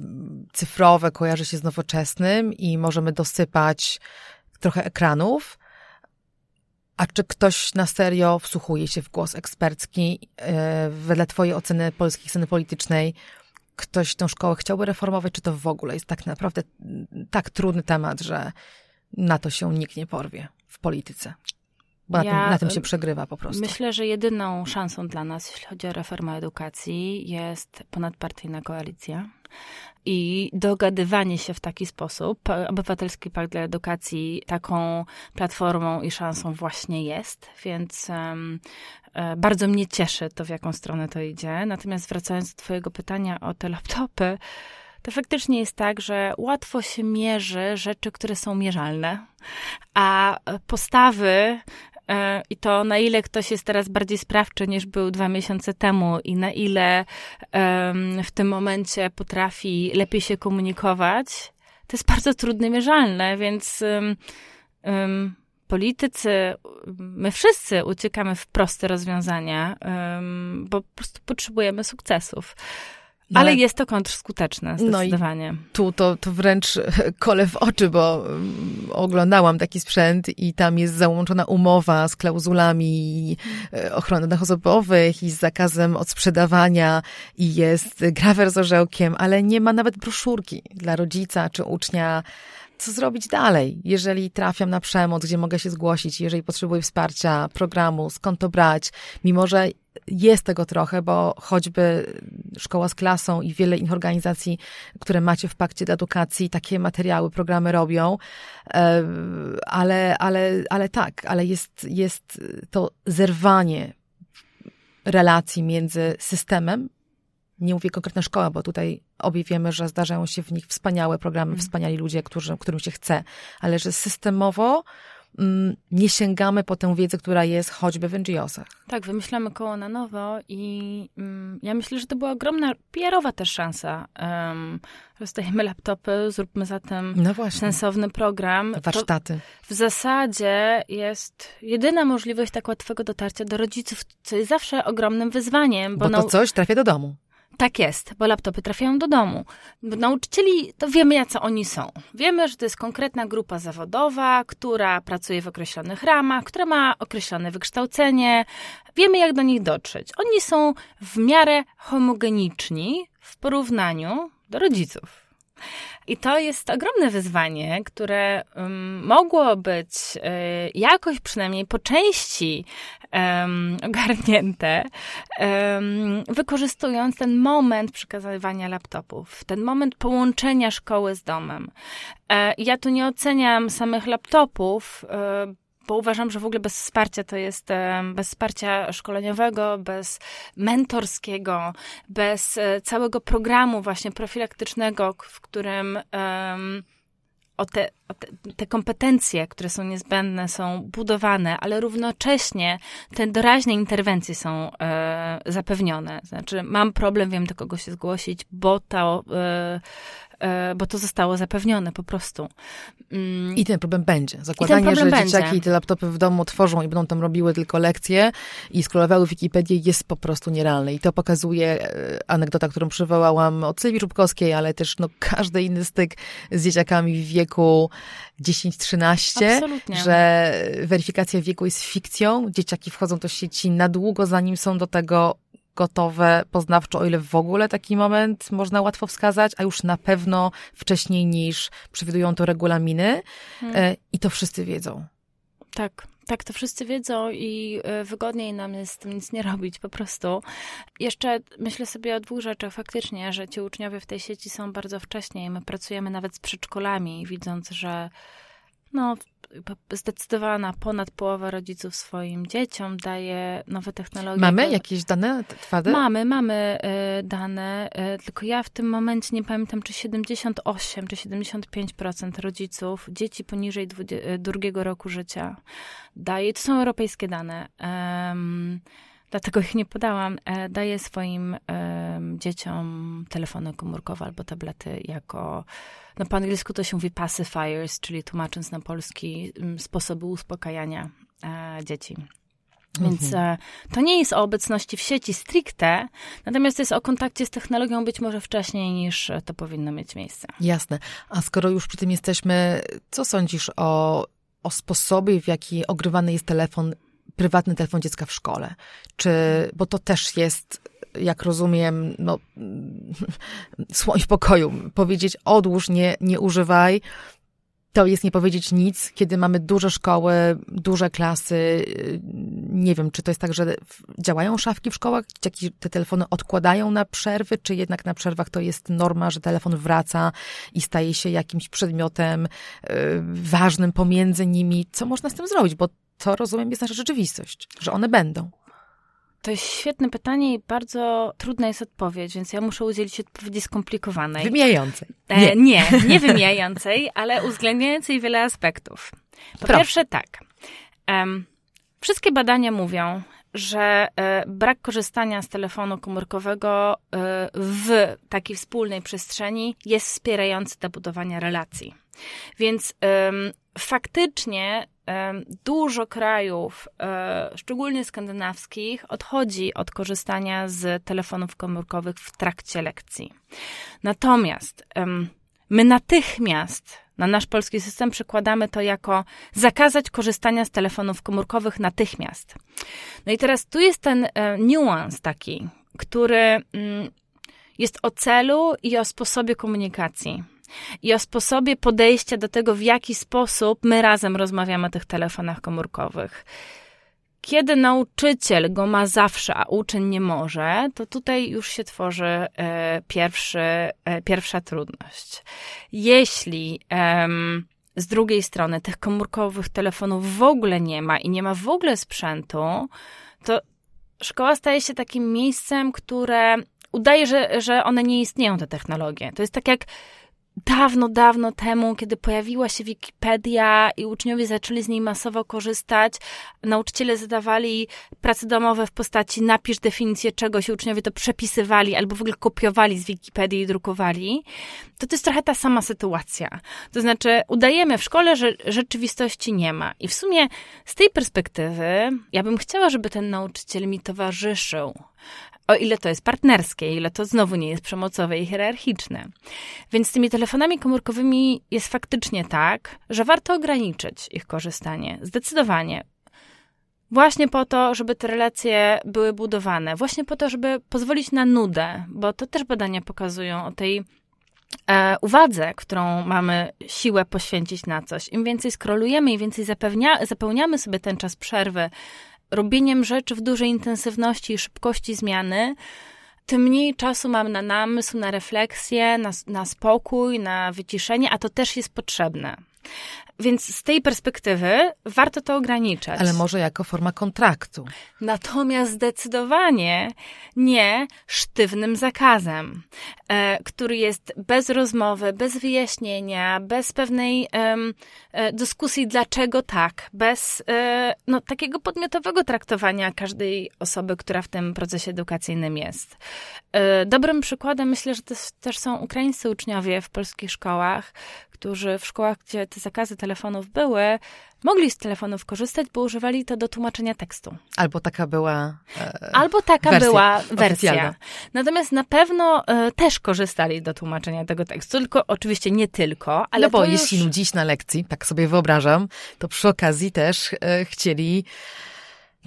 cyfrowe kojarzy się z nowoczesnym i możemy dosypać trochę ekranów. A czy ktoś na serio wsłuchuje się w głos ekspercki? E, wedle Twojej oceny polskiej sceny politycznej, ktoś tę szkołę chciałby reformować, czy to w ogóle jest tak naprawdę tak trudny temat, że na to się nikt nie porwie w polityce? Bo na, ja tym, na tym się przegrywa po prostu. Myślę, że jedyną szansą dla nas, jeśli chodzi o reformę edukacji, jest ponadpartyjna koalicja i dogadywanie się w taki sposób. Obywatelski Pakt dla Edukacji taką platformą i szansą właśnie jest, więc um, bardzo mnie cieszy to, w jaką stronę to idzie. Natomiast wracając do Twojego pytania o te laptopy, to faktycznie jest tak, że łatwo się mierzy rzeczy, które są mierzalne, a postawy i to na ile ktoś jest teraz bardziej sprawczy niż był dwa miesiące temu i na ile w tym momencie potrafi lepiej się komunikować, to jest bardzo trudne mierzalne, więc politycy, my wszyscy uciekamy w proste rozwiązania, bo po prostu potrzebujemy sukcesów. No ale, jest to kontrskuteczne, zdecydowanie. No i tu to, to wręcz kole w oczy, bo mm, oglądałam taki sprzęt i tam jest załączona umowa z klauzulami e, ochrony danych osobowych i z zakazem odsprzedawania i jest grawer z orzełkiem, ale nie ma nawet broszurki dla rodzica czy ucznia. Co zrobić dalej, jeżeli trafiam na przemoc, gdzie mogę się zgłosić, jeżeli potrzebuję wsparcia, programu, skąd to brać, mimo że jest tego trochę, bo choćby szkoła z klasą i wiele innych organizacji, które macie w pakcie do edukacji, takie materiały, programy robią, e, ale, ale, ale tak, ale jest, jest to zerwanie relacji między systemem, nie mówię konkretna szkoła, bo tutaj obie wiemy, że zdarzają się w nich wspaniałe programy, mm. wspaniali ludzie, którzy, którym się chce, ale że systemowo nie sięgamy po tę wiedzę, która jest choćby w NGO-sach. Tak, wymyślamy koło na nowo i um, ja myślę, że to była ogromna PR-owa też szansa. Um, rozstajemy laptopy, zróbmy zatem no sensowny program. Warsztaty. To w zasadzie jest jedyna możliwość tak łatwego dotarcia do rodziców, co jest zawsze ogromnym wyzwaniem. Bo, bo to no, coś trafia do domu. Tak jest, bo laptopy trafiają do domu. Nauczycieli to wiemy, jacy oni są. Wiemy, że to jest konkretna grupa zawodowa, która pracuje w określonych ramach, która ma określone wykształcenie. Wiemy, jak do nich dotrzeć. Oni są w miarę homogeniczni w porównaniu do rodziców. I to jest ogromne wyzwanie, które um, mogło być y, jakoś przynajmniej po części um, ogarnięte, um, wykorzystując ten moment przekazywania laptopów, ten moment połączenia szkoły z domem. E, ja tu nie oceniam samych laptopów, e, bo uważam, że w ogóle bez wsparcia to jest, bez wsparcia szkoleniowego, bez mentorskiego, bez e, całego programu właśnie profilaktycznego, w którym um, o, te, o te, te, kompetencje, które są niezbędne, są budowane, ale równocześnie te doraźne interwencje są e, zapewnione. Znaczy, mam problem, wiem do kogo się zgłosić, bo e, E, bo to zostało zapewnione po prostu. Mm. I ten problem będzie. Zakładanie, problem że dzieciaki będzie. te laptopy w domu tworzą i będą tam robiły tylko lekcje i scrollowały Wikipedię jest po prostu nierealne. I to pokazuje e, anegdota, którą przywołałam od Sylwii Żubkowskiej, ale też no, każdy inny styk z dzieciakami w wieku 10-13, że weryfikacja wieku jest fikcją. Dzieciaki wchodzą do sieci na długo, zanim są do tego gotowe poznawczo, o ile w ogóle taki moment można łatwo wskazać, a już na pewno wcześniej niż przewidują to regulaminy. Hmm. I to wszyscy wiedzą. Tak. Tak, to wszyscy wiedzą i e, wygodniej nam jest z tym nic nie robić, po prostu. Jeszcze myślę sobie o dwóch rzeczach faktycznie, że ci uczniowie w tej sieci są bardzo wcześnie i my pracujemy nawet z przedszkolami, widząc, że no, zdecydowana ponad połowa rodziców swoim dzieciom daje nowe technologie. Mamy jakieś dane twarde? Mamy, mamy y, dane, y, tylko ja w tym momencie nie pamiętam, czy 78 czy 75% rodziców dzieci poniżej y, drugiego roku życia daje, to są europejskie dane, um, dlatego ich nie podałam, e, daje swoim dzieciom telefony komórkowe albo tablety jako no po angielsku to się mówi pacifiers, czyli tłumacząc na polski sposoby uspokajania e, dzieci. Więc mhm. e, to nie jest o obecności w sieci stricte, natomiast jest o kontakcie z technologią być może wcześniej niż to powinno mieć miejsce. Jasne. A skoro już przy tym jesteśmy, co sądzisz o, o sposobie, w jaki ogrywany jest telefon, prywatny telefon dziecka w szkole? Czy, bo to też jest jak rozumiem, no, słoń w pokoju. Powiedzieć odłóż, nie, nie używaj, to jest nie powiedzieć nic, kiedy mamy duże szkoły, duże klasy. Nie wiem, czy to jest tak, że działają szafki w szkołach, dzieciaki te telefony odkładają na przerwy, czy jednak na przerwach to jest norma, że telefon wraca i staje się jakimś przedmiotem y, ważnym pomiędzy nimi. Co można z tym zrobić? Bo to, rozumiem, jest nasza rzeczywistość, że one będą. To jest świetne pytanie i bardzo trudna jest odpowiedź, więc ja muszę udzielić odpowiedzi skomplikowanej. Wymijającej. Nie, e, nie, nie wymijającej, ale uwzględniającej wiele aspektów. Po Proszę. pierwsze tak. Um, wszystkie badania mówią, że e, brak korzystania z telefonu komórkowego e, w takiej wspólnej przestrzeni jest wspierający do budowania relacji. Więc faktycznie dużo krajów, e, szczególnie skandynawskich, odchodzi od korzystania z telefonów komórkowych w trakcie lekcji. Natomiast my natychmiast na nasz polski system przekładamy to jako zakazać korzystania z telefonów komórkowych natychmiast. No i teraz tu jest ten e, niuans taki, który mm, jest o celu i o sposobie komunikacji i o sposobie podejścia do tego, w jaki sposób my razem rozmawiamy o tych telefonach komórkowych. Kiedy nauczyciel go ma zawsze, a uczeń nie może, to tutaj już się tworzy e, pierwszy, e, pierwsza trudność. Jeśli z drugiej strony tych komórkowych telefonów w ogóle nie ma i nie ma w ogóle sprzętu, to szkoła staje się takim miejscem, które udaje, że, że one nie istnieją, te technologie. To jest tak jak dawno, dawno temu, kiedy pojawiła się Wikipedia i uczniowie zaczęli z niej masowo korzystać, nauczyciele zadawali prace domowe w postaci napisz definicję czegoś i uczniowie to przepisywali albo w ogóle kopiowali z Wikipedii i drukowali, to to jest trochę ta sama sytuacja. To znaczy, udajemy w szkole, że rzeczywistości nie ma. I w sumie z tej perspektywy ja bym chciała, żeby ten nauczyciel mi towarzyszył O ile to jest partnerskie, ile to znowu nie jest przemocowe i hierarchiczne. Więc z tymi telefonami komórkowymi jest faktycznie tak, że warto ograniczyć ich korzystanie. Zdecydowanie. Właśnie po to, żeby te relacje były budowane, właśnie po to, żeby pozwolić na nudę, bo to też badania pokazują o tej e, uwadze, którą mamy siłę poświęcić na coś. Im więcej skrolujemy, im więcej zapełniamy sobie ten czas przerwy robieniem rzeczy w dużej intensywności i szybkości zmiany, tym mniej czasu mam na namysł, na refleksję, na, na spokój, na wyciszenie, a to też jest potrzebne. Więc z tej perspektywy warto to ograniczać. Ale może jako forma kontraktu. Natomiast zdecydowanie nie sztywnym zakazem, e, który jest bez rozmowy, bez wyjaśnienia, bez pewnej e, dyskusji, dlaczego tak, bez e, no, takiego podmiotowego traktowania każdej osoby, która w tym procesie edukacyjnym jest. Dobrym przykładem myślę, że to też są ukraińscy uczniowie w polskich szkołach, którzy w szkołach, gdzie te zakazy telefonów były, mogli z telefonów korzystać, bo używali to do tłumaczenia tekstu. Albo taka była. E, Albo taka wersja, była wersja. Oficjalna. Natomiast na pewno e, też korzystali do tłumaczenia tego tekstu, tylko oczywiście nie tylko, ale. No bo już... jeśli nudzić na lekcji, tak sobie wyobrażam, to przy okazji też e, chcieli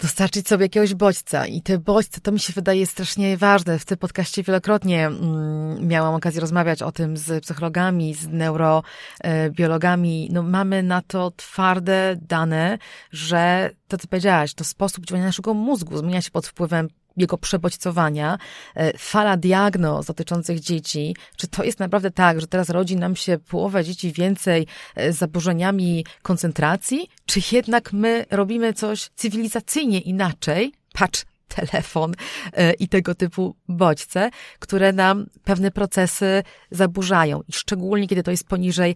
dostarczyć sobie jakiegoś bodźca. I te bodźce, to mi się wydaje strasznie ważne. W tym podcaście wielokrotnie mm, miałam okazję rozmawiać o tym z psychologami, z neurobiologami. No, mamy na to twarde dane, że to, co powiedziałaś, to sposób działania naszego mózgu zmienia się pod wpływem jego przebodźcowania, e, fala diagnoz dotyczących dzieci, czy to jest naprawdę tak, że teraz rodzi nam się połowa dzieci więcej e, z zaburzeniami koncentracji, czy jednak my robimy coś cywilizacyjnie inaczej? Patrz, telefon e, i tego typu bodźce, które nam pewne procesy zaburzają. I szczególnie, kiedy to jest poniżej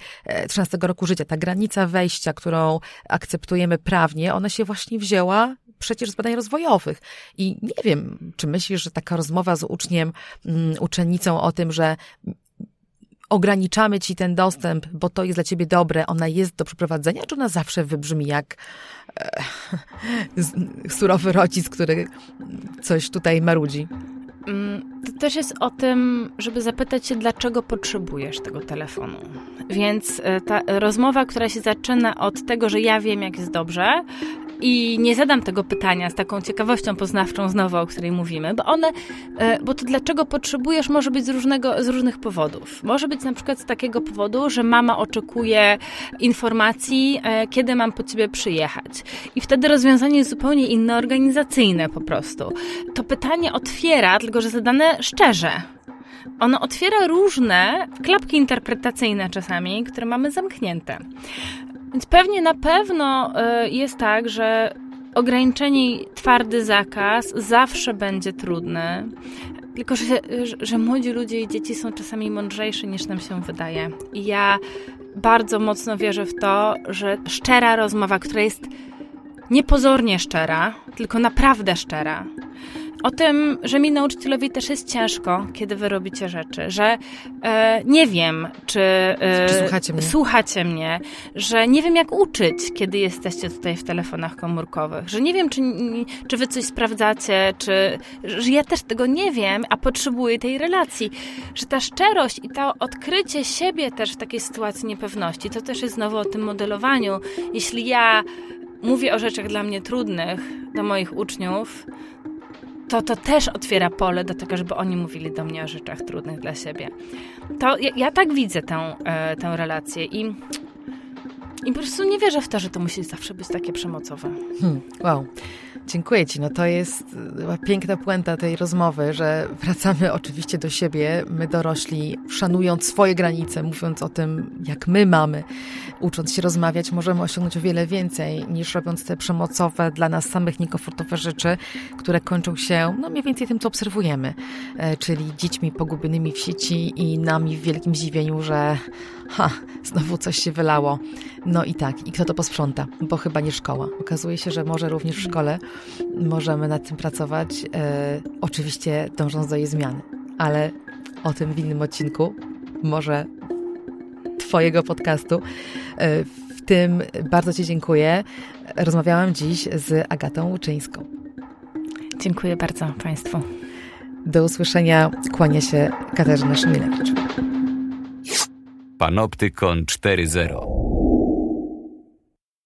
13 roku życia. Ta granica wejścia, którą akceptujemy prawnie, ona się właśnie wzięła przecież z badań rozwojowych. I nie wiem, czy myślisz, że taka rozmowa z uczniem, mm, uczennicą o tym, że ograniczamy ci ten dostęp, bo to jest dla ciebie dobre, ona jest do przeprowadzenia, czy ona zawsze wybrzmi jak e, surowy rodzic, który coś tutaj marudzi? Mm, to też jest o tym, żeby zapytać się, dlaczego potrzebujesz tego telefonu. Więc e, ta rozmowa, która się zaczyna od tego, że ja wiem, jak jest dobrze, i nie zadam tego pytania z taką ciekawością poznawczą znowu, o której mówimy, bo one, e, bo to dlaczego potrzebujesz może być z, różnego, z różnych powodów. Może być na przykład z takiego powodu, że mama oczekuje informacji, e, kiedy mam po ciebie przyjechać. I wtedy rozwiązanie jest zupełnie inne, organizacyjne po prostu. To pytanie otwiera, tylko że zadane szczerze. Ono otwiera różne klapki interpretacyjne czasami, które mamy zamknięte. Więc pewnie na pewno y, jest tak, że ograniczenie twardy zakaz zawsze będzie trudny. Tylko, że, że młodzi ludzie i dzieci są czasami mądrzejsi niż nam się wydaje. I ja bardzo mocno wierzę w to, że szczera rozmowa, która jest niepozornie szczera, tylko naprawdę szczera, o tym, że mi nauczycielowi też jest ciężko, kiedy wy robicie rzeczy, że e, nie wiem, czy, e, czy słuchacie, mnie? słuchacie mnie, że nie wiem, jak uczyć, kiedy jesteście tutaj w telefonach komórkowych, że nie wiem, czy, czy wy coś sprawdzacie, czy że ja też tego nie wiem, a potrzebuję tej relacji, że ta szczerość i to odkrycie siebie też w takiej sytuacji niepewności, to też jest znowu o tym modelowaniu. Jeśli ja mówię o rzeczach dla mnie trudnych, do moich uczniów, to to też otwiera pole do tego, żeby oni mówili do mnie o rzeczach trudnych dla siebie. To ja, ja tak widzę tę, e, tę relację i, i po prostu nie wierzę w to, że to musi zawsze być takie przemocowe. Hmm, wow. Dziękuję Ci. No to jest piękna puenta tej rozmowy, że wracamy oczywiście do siebie, my dorośli, szanując swoje granice, mówiąc o tym, jak my mamy, ucząc się rozmawiać, możemy osiągnąć o wiele więcej niż robiąc te przemocowe, dla nas samych niekomfortowe rzeczy, które kończą się, no mniej więcej tym, co obserwujemy, e, czyli dziećmi pogubionymi w sieci i nami w wielkim zdziwieniu, że ha, znowu coś się wylało. No i tak, i kto to posprząta? Bo chyba nie szkoła. Okazuje się, że może również w szkole możemy nad tym pracować, e, oczywiście dążąc do jej zmiany. Ale o tym w innym odcinku, może Twojego podcastu. E, w tym bardzo Ci dziękuję. Rozmawiałam dziś z Agatą Łuczyńską. Dziękuję bardzo Państwu. Do usłyszenia. Kłania się Katarzyna Szymilewicz. Panoptykon 4.0